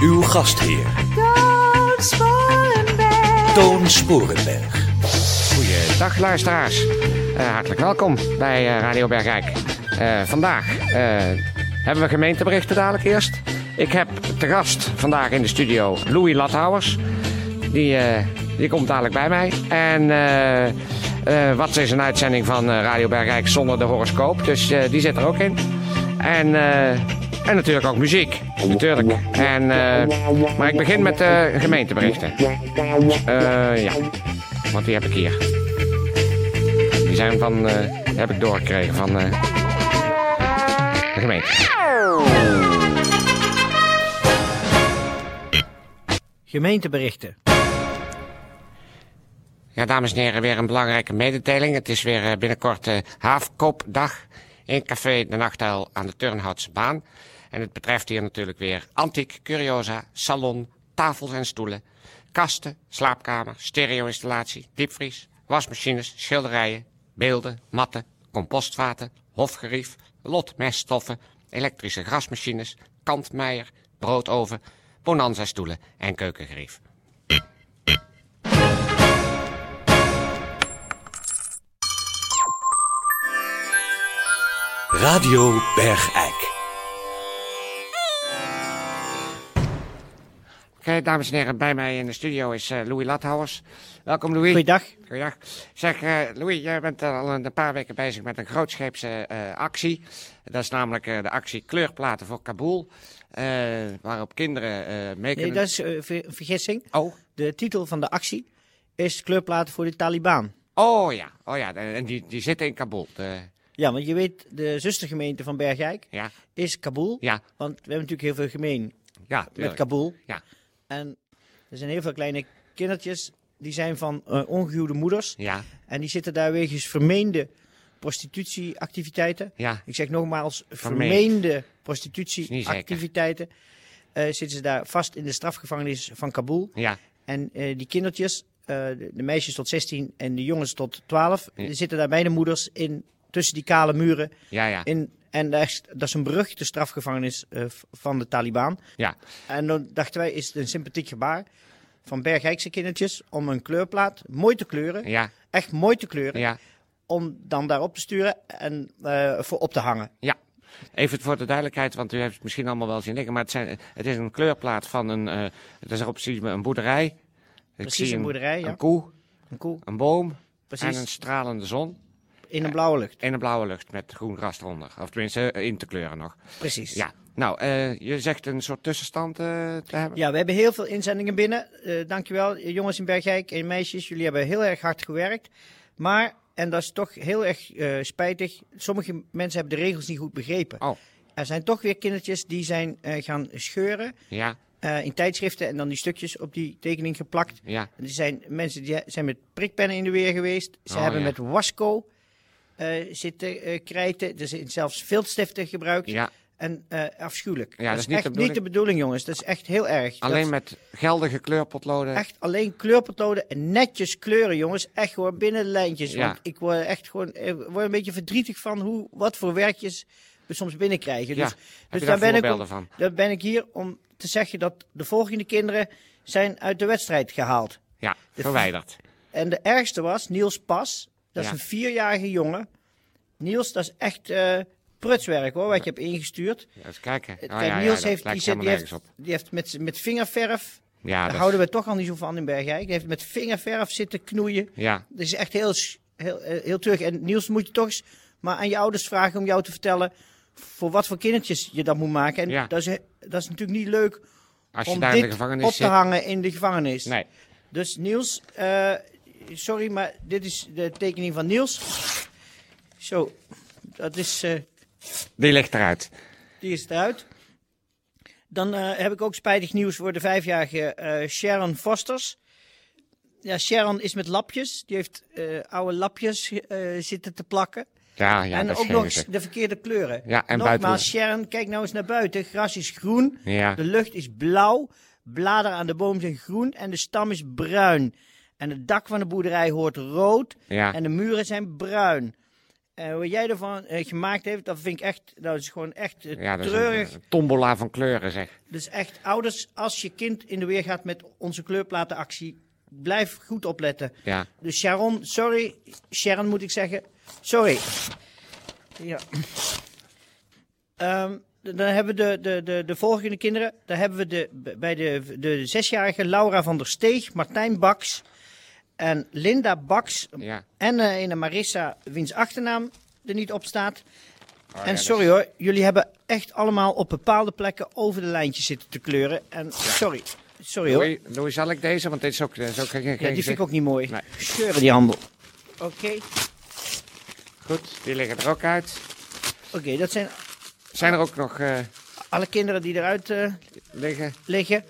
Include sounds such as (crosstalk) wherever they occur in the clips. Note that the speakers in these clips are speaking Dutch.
Uw gastheer, Toon Sporenberg. Goeiedag luisteraars. Eh, hartelijk welkom bij eh, Radio Bergijk. Eh, vandaag eh, hebben we gemeenteberichten dadelijk eerst. Ik heb te gast vandaag in de studio Louis Lathouwers. Die, eh, die komt dadelijk bij mij. En eh, eh, wat is een uitzending van Radio Bergijk zonder de horoscoop. Dus eh, die zit er ook in. En, eh, en natuurlijk ook muziek. Natuurlijk. En, eh, maar ik begin met de gemeenteberichten. Eh, ja, want die heb ik hier. Die zijn van, eh, die heb ik doorgekregen van eh, de gemeente. Gemeenteberichten. Ja, dames en heren, weer een belangrijke mededeling. Het is weer eh, binnenkort uh, Haafkoopdag in Café De Nachtuil aan de Turnhoutse baan. En het betreft hier natuurlijk weer antiek, curiosa, salon, tafels en stoelen, kasten, slaapkamer, stereo-installatie, diepvries, wasmachines, schilderijen, beelden, matten, compostvaten, hofgerief, lotmeststoffen, elektrische grasmachines, kantmeier, broodoven, bonanza-stoelen en keukengerief. Radio Bergijk. Dames en heren, bij mij in de studio is eh, Louis Lathouwers. Welkom Louis. Goeiedag. Goeiedag. Zeg, eh, Louis, jij bent al een paar weken bezig met een grootscheepse eh, actie. Dat is namelijk de actie Kleurplaten voor Kabul. waarop kinderen mee Nee, kunnen... dat is een vergissing. Oh. De titel van de actie is kleurplaten voor de Taliban. oh ja, oh ja, en die, die zitten in Kabul. De- Ja, want je weet, de zustergemeente van Bergijk ja, is Kabul. ja, Want we hebben natuurlijk heel veel gemeen ja, met. Kabul. Ja, En er zijn heel veel kleine kindertjes, die zijn van eh, ongehuwde moeders. ja, En die zitten daar wegens vermeende prostitutieactiviteiten. ja, Ik zeg nogmaals, Vermeend. vermeende prostitutieactiviteiten. Eh zitten ze daar vast in de strafgevangenis van Kabul. ja, En eh, die kindertjes, de, de meisjes tot 16 en de jongens tot 12, Ja. die zitten daar bij de moeders in, tussen die kale muren. ja, ja, In, en daar is, dat is een beruchte strafgevangenis eh, van de Taliban. ja. En dan dachten wij, is het een sympathiek gebaar van Bergijkse kindertjes om een kleurplaat mooi te kleuren. ja, Echt mooi te kleuren. ja. Om dan daarop te sturen en eh, voor op te hangen. Ja, even voor de duidelijkheid, want u heeft het misschien allemaal wel zien liggen. Maar het, zijn, het is een kleurplaat van een, eh het is erop precies een boerderij. Ik Precies een boerderij, ja. Een koe, Een koe, een boom precies. en een stralende zon. In een blauwe lucht. En een blauwe lucht met groen gras eronder. Of tenminste, eh, in te kleuren nog. Precies. Ja, nou, eh, je zegt een soort tussenstand eh, te hebben. Ja, we hebben heel veel inzendingen binnen. Eh dankjewel, eh, jongens in Bergijk en meisjes. Jullie hebben heel erg hard gewerkt. Maar, en dat is toch heel erg eh, spijtig, sommige mensen hebben de regels niet goed begrepen. Oh, Er zijn toch weer kindertjes die zijn eh, gaan scheuren ja, eh, in tijdschriften en dan die stukjes op die tekening geplakt. ja, Er zijn mensen die zijn met prikpennen in de weer geweest. Ze Oh, hebben ja. met wasco eh, zitten eh, krijten. Er zijn zelfs viltstiften gebruikt. ja. En eh, afschuwelijk. Ja, dat is niet echt de bedoeling. niet de bedoeling, jongens. Dat is echt heel erg. Dat- Alleen met geldige kleurpotloden. Echt alleen kleurpotloden en netjes kleuren, jongens. Echt gewoon binnen de lijntjes. Ja. Want ik word echt gewoon eh, word een beetje verdrietig van hoe, wat voor werkjes we soms binnenkrijgen. Ja, Dus, dus daar, ben ik, om- van? daar ben ik hier om te zeggen dat de volgende kinderen zijn uit de wedstrijd gehaald. Ja, de- verwijderd. En de ergste was Niels Pas. Dat is een vierjarige jongen. Niels, dat is echt eh, prutswerk hoor, wat je hebt ingestuurd. Ja, eens kijken. Oh, Kijk, ja, Niels heeft, die, zit, die, heeft, die met, met vingerverf Ja, daar is- houden we toch al niet zo van in Bergijk. Die heeft met vingerverf zitten knoeien. ja, Dat is echt heel, heel, eh, heel terug. En Niels moet je toch eens maar aan je ouders vragen om jou te vertellen voor wat voor kindertjes je dat moet maken. En Ja. dat, is, dat is natuurlijk niet leuk als je om daar in de dit gevangenis op te zit. hangen in de gevangenis. Nee, Dus Niels, eh, sorry, maar dit is de tekening van Niels. Zo, dat is, eh, die ligt eruit. die is eruit. Dan eh, heb ik ook spijtig nieuws voor de vijfjarige eh, Sharon Fosters. Ja, Sharon is met lapjes. Die heeft oude lapjes zitten te plakken. Ja, ja, en dat ook nog eens de verkeerde kleuren. Ja, en Nogmaals, buiten- Sharon, kijk nou eens naar buiten. Gras is groen. Ja. De lucht is blauw. Bladeren aan de boom zijn groen. En de stam is bruin. En het dak van de boerderij hoort rood. Ja. En de muren zijn bruin. En hoe jij ervan eh, gemaakt heeft, dat vind ik echt, dat is gewoon echt eh, Ja, dat is treurig. een, een tombola van kleuren, zeg. Dus echt, ouders, als je kind in de weer gaat met onze kleurplatenactie, blijf goed opletten. Ja. Dus Sharon, sorry. Sharon moet ik zeggen. Sorry. Ja. Ehm, dan hebben we de, de, de, de volgende kinderen. Daar hebben we de, bij de, de zesjarige Laura van der Steeg, Martijn Baks en Linda Baks. Ja. En eh een Marissa, wiens achternaam er niet op staat. Oh, en sorry hoor, jullie hebben echt allemaal op bepaalde plekken over de lijntjes zitten te kleuren. En sorry, sorry hoor. Louis, zal ik deze? Want dit is ook, dit is ook geen, geen Ja, die vind ik ook niet mooi. Nee. Scheuren die handel. Oké, Goed, die liggen er ook uit. oké, dat zijn Zijn er ook nog eh, alle kinderen die eruit eh, liggen? liggen.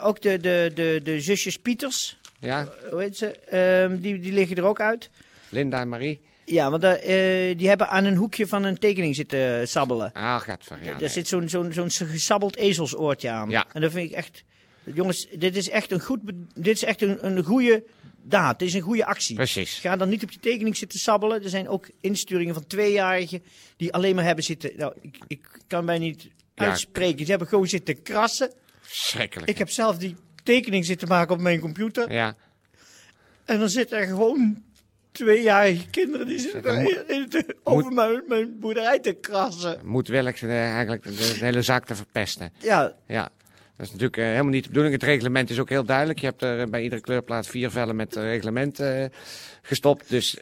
Ook de, de, de, de zusjes Pieters, Ja, hoe heet ze? Ehm, die, die liggen er ook uit. Linda en Marie. Ja, want eh, eh, die hebben aan een hoekje van een tekening zitten sabbelen. Ah, gaat ver. Ja, er nee. zit zo'n zo'n zo'n gesabbeld ezelsoortje aan. Ja. En dat vind ik echt... Jongens, dit is echt een, goed, dit is echt een, een goede daad. Dit is een goede actie. Precies. Ga dan niet op je tekening zitten sabbelen. Er zijn ook insturingen van tweejarigen die alleen maar hebben zitten... Nou, ik, ik kan mij niet Ja. uitspreken. Die hebben gewoon zitten krassen. Verschrikkelijk. Ik heb zelf die tekening zitten maken op mijn computer. Ja, En dan zitten er gewoon tweejarige kinderen die zitten moet- over mijn, mijn boerderij te krassen. moedwillig eh, eigenlijk de, de hele zaak te verpesten. Ja, Ja, dat is natuurlijk eh, helemaal niet de bedoeling. Het reglement is ook heel duidelijk. Je hebt er eh, bij iedere kleurplaat vier vellen met reglement gestopt. Dus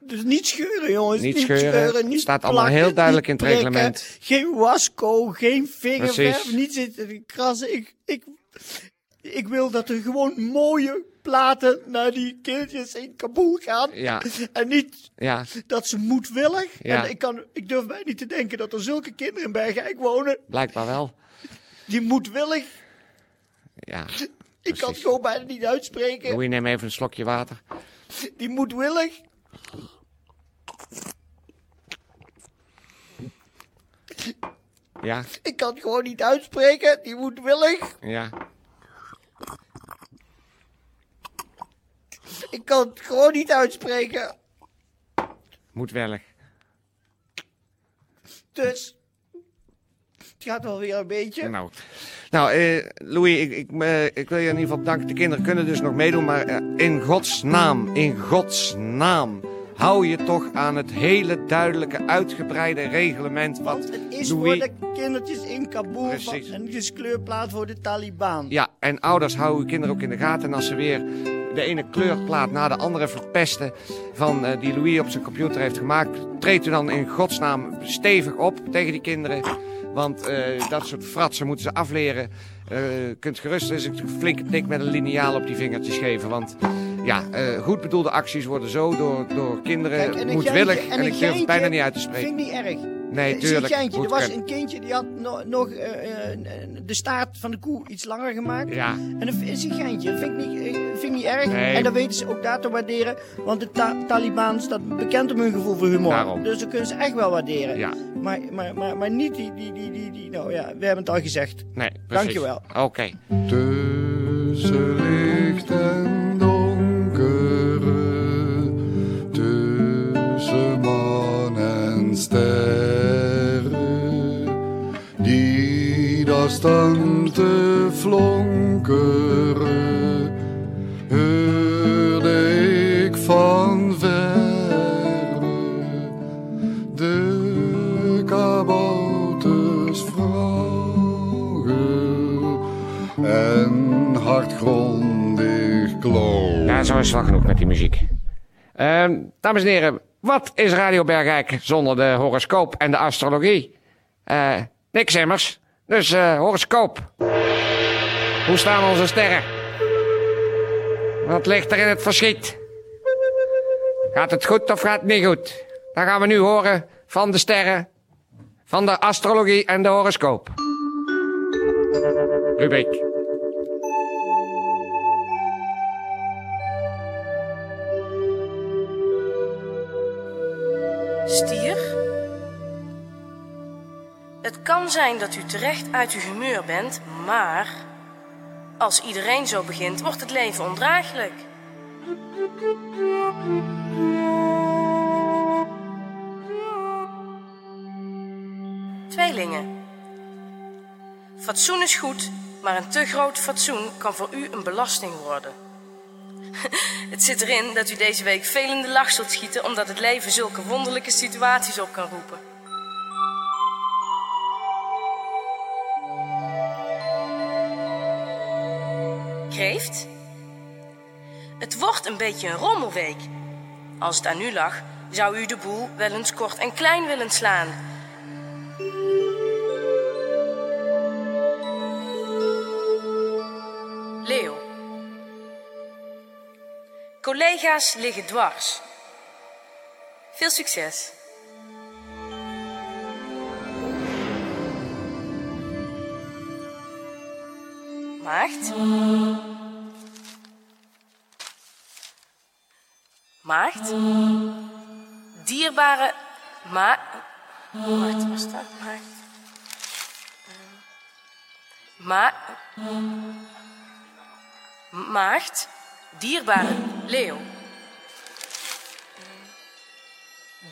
dus niet scheuren jongens. Niet Niet, scheuren. scheuren. niet Staat allemaal heel duidelijk in het prikken. reglement. Geen wasco, geen vingerverf, niet zitten te krassen. Ik, ik, ik wil dat er gewoon mooie platen naar die kindjes in Kabul gaan. Ja. En niet ja, dat ze moedwillig. Ja. En ik, kan, ik durf mij niet te denken dat er zulke kinderen in Bergijk wonen. blijkbaar wel. Die moedwillig. Ja, Ik kan het gewoon bijna niet uitspreken. Louis, neem even een slokje water. Die moedwillig. Ja, Ik kan het gewoon niet uitspreken. Die moedwillig. ja. Ik kan het gewoon niet uitspreken. Moedwillig. Dus. Het gaat wel weer een beetje. Nou, nou eh, Louis, ik, ik, eh, ik wil je in ieder geval bedanken. De kinderen kunnen dus nog meedoen, maar eh, in Gods naam, in Gods naam, hou je toch aan het hele duidelijke, uitgebreide reglement. Wat Want het is Louis... voor de kindertjes in Kabul. Precies. en het is kleurplaat voor de Taliban. Ja, en ouders houden uw kinderen ook in de gaten. En als ze weer de ene kleurplaat na de andere verpesten van eh, die Louis op zijn computer heeft gemaakt, treedt u dan in godsnaam stevig op tegen die kinderen. Want eh, dat soort fratsen moeten ze afleren. Eh kunt gerust eens een flinke tik met een liniaal op die vingertjes geven. Want ja, eh, goed bedoelde acties worden zo door, door kinderen Kijk, en moedwillig. geintje- en, ik durf het bijna niet uit te spreken. Vind ik niet erg. Nee, Eh, tuurlijk. er was een kindje die had no- nog eh, eh, de staart van de koe iets langer gemaakt. Ja, En dat is een geintje. Dat vind ik niet, vind ik niet erg. Nee. En dat weten ze ook daar te waarderen. Want de Ta- Taliban staat bekend om hun gevoel voor humor. Daarom. Dus dat kunnen ze echt wel waarderen. ja. Maar, maar, maar, maar niet die, die, die, die, die... Nou ja, we hebben het al gezegd. Nee, precies. Dankjewel. Oké. Tussen licht en donkere, tussen staan te flonkeren, hoorde ik van verre de kabouters vragen en hartgrondig kloon. Ja, zo is het wel genoeg met die muziek. Ehm, dames en heren, wat is Radio Bergijk zonder de horoscoop en de astrologie? Eh, niks immers. Dus eh, horoscoop. Hoe staan onze sterren? Wat ligt er in het verschiet? Gaat het goed of gaat het niet goed? Dat gaan we nu horen van de sterren, van de astrologie en de horoscoop. Rubriek. Het kan zijn dat u terecht uit uw humeur bent, maar als iedereen zo begint, wordt het leven ondraaglijk. Tweelingen. Fatsoen is goed, maar een te groot fatsoen kan voor u een belasting worden. (laughs) Het zit erin dat u deze week veel in de lach zult schieten omdat het leven zulke wonderlijke situaties op kan roepen. Het wordt een beetje een rommelweek. Als het aan u lag, zou u de boel wel eens kort en klein willen slaan. Leo. Collega's liggen dwars. Veel succes. Maagd. Maagd. Dierbare ma... Wacht, waar staat maagd? Ma... Maagd. Dierbare leeuw.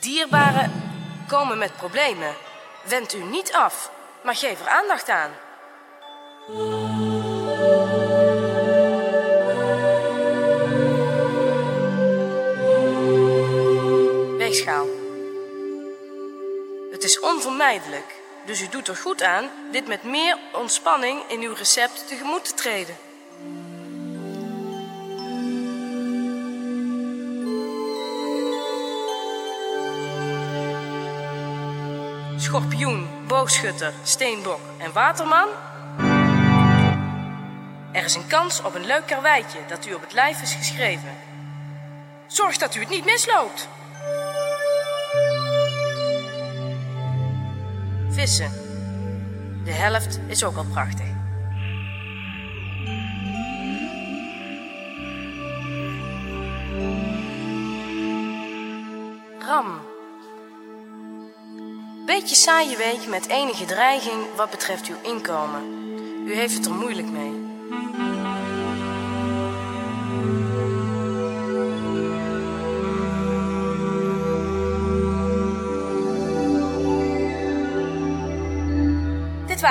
Dierbaren komen met problemen. Wend u niet af, maar geef er aandacht aan. Het is onvermijdelijk, dus u doet er goed aan dit met meer ontspanning in uw recept tegemoet te treden. schorpioen, boogschutter, steenbok en waterman? Er is een kans op een leuk karweitje dat u op het lijf is geschreven. Zorg dat u het niet misloopt. De helft is ook al prachtig. Ram. Beetje saaie week met enige dreiging wat betreft uw inkomen. U heeft het er moeilijk mee.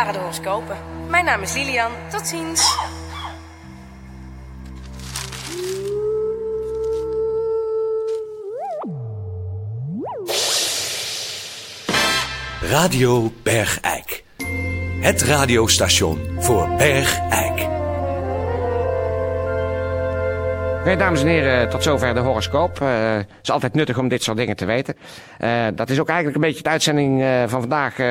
Waren. Mijn naam is Lilian. Tot ziens. Radio Bergijk. Het radiostation voor Bergijk. Oké, dames en heren, tot zover de horoscoop. Eh, Het is altijd nuttig om dit soort dingen te weten. Eh, dat is ook eigenlijk een beetje de uitzending eh, van vandaag eh,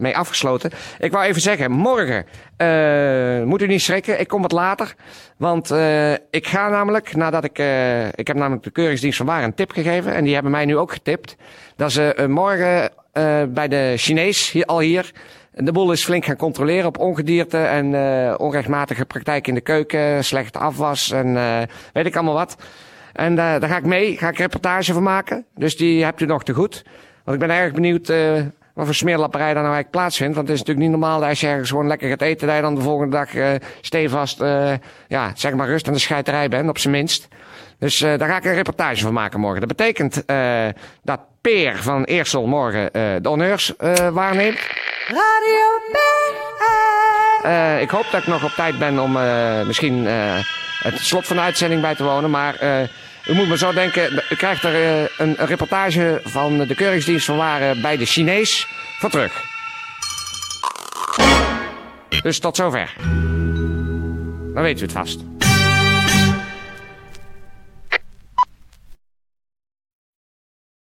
mee afgesloten. Ik wou even zeggen, morgen eh, moet u niet schrikken, ik kom wat later. Want eh, ik ga namelijk, nadat ik... eh, ik heb namelijk de Keuringsdienst van Waar een tip gegeven. En die hebben mij nu ook getipt. Dat ze eh, morgen eh, bij de Chinees, hier, al hier... De boel is flink gaan controleren op ongedierte en eh, onrechtmatige praktijk in de keuken, slechte afwas en eh, weet ik allemaal wat. En eh, daar ga ik mee, ga ik reportage van maken. Dus die hebt u nog te goed. Want ik ben erg benieuwd wat voor smeerlapperij daar nou eigenlijk plaatsvindt. Want het is natuurlijk niet normaal dat als je ergens gewoon lekker gaat eten, dat je dan de volgende dag stevast, ja, zeg maar rust aan de scheiterij bent, op zijn minst. Dus daar ga ik een reportage van maken morgen. Dat betekent dat Peer van Eersel morgen de honneurs eh, waarneemt. Eh, ik hoop dat ik nog op tijd ben om eh, misschien eh, het slot van de uitzending bij te wonen. Maar u moet me zo denken, u krijgt er een, reportage van de Keuringsdienst van Waren bij de Chinees voor terug. Dus tot zover. Dan weet u het vast.